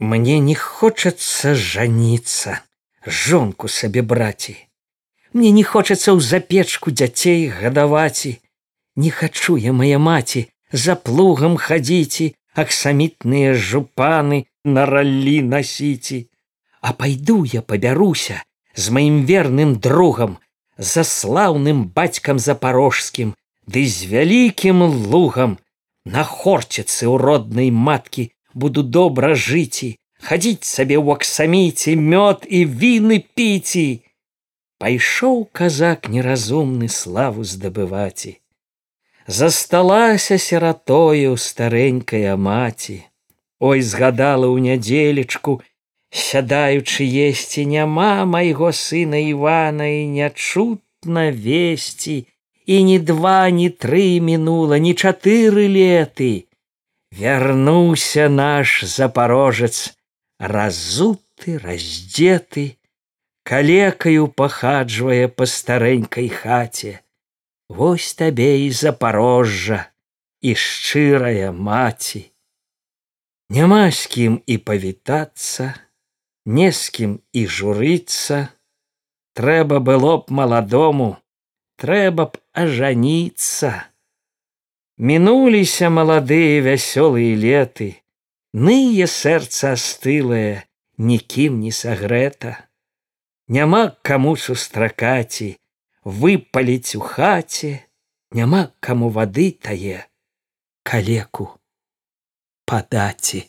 Мне не хочется жаніцца, жонку сабе браці. Мне не хочется ў запечку дзяцей гадаваці. Не хачу я мая маці за плугам хадзіці, аксамітныя жупаны на раллі насіці. А пайду я пабяруся з маім верным другам, за слаўным бацькам запорожскім, ды з вялікім лугам на хорціцы ў роднай маткі буду добра жыці, хадзіць сабе ў аксаміце мёд і віны піці. Пайшоў казак неразумны славу здабываці. Засталася сиратою старенькая маці. Ой згадала ў нядзелечку, сядаючы есці няма майго сына Івана і нячутна весці, і ні два, ні тры мінула, ні чатыры леты вярнуўся наш запорожец разуты раздзеты калекаю пахаджвае па старэнькай хаце Вось табе і запорожжа і шчырая маці няма з кім і павітацца не з кім і журыцца трэба было б маладому трэба б ажаніцца Мінуліся маладыя вясёлыя леты, ные сэрца астылае, нікім не сагрэта. Няма каму сустракаці, выпаліць у хаце, няма каму вады тае, калеку падаці.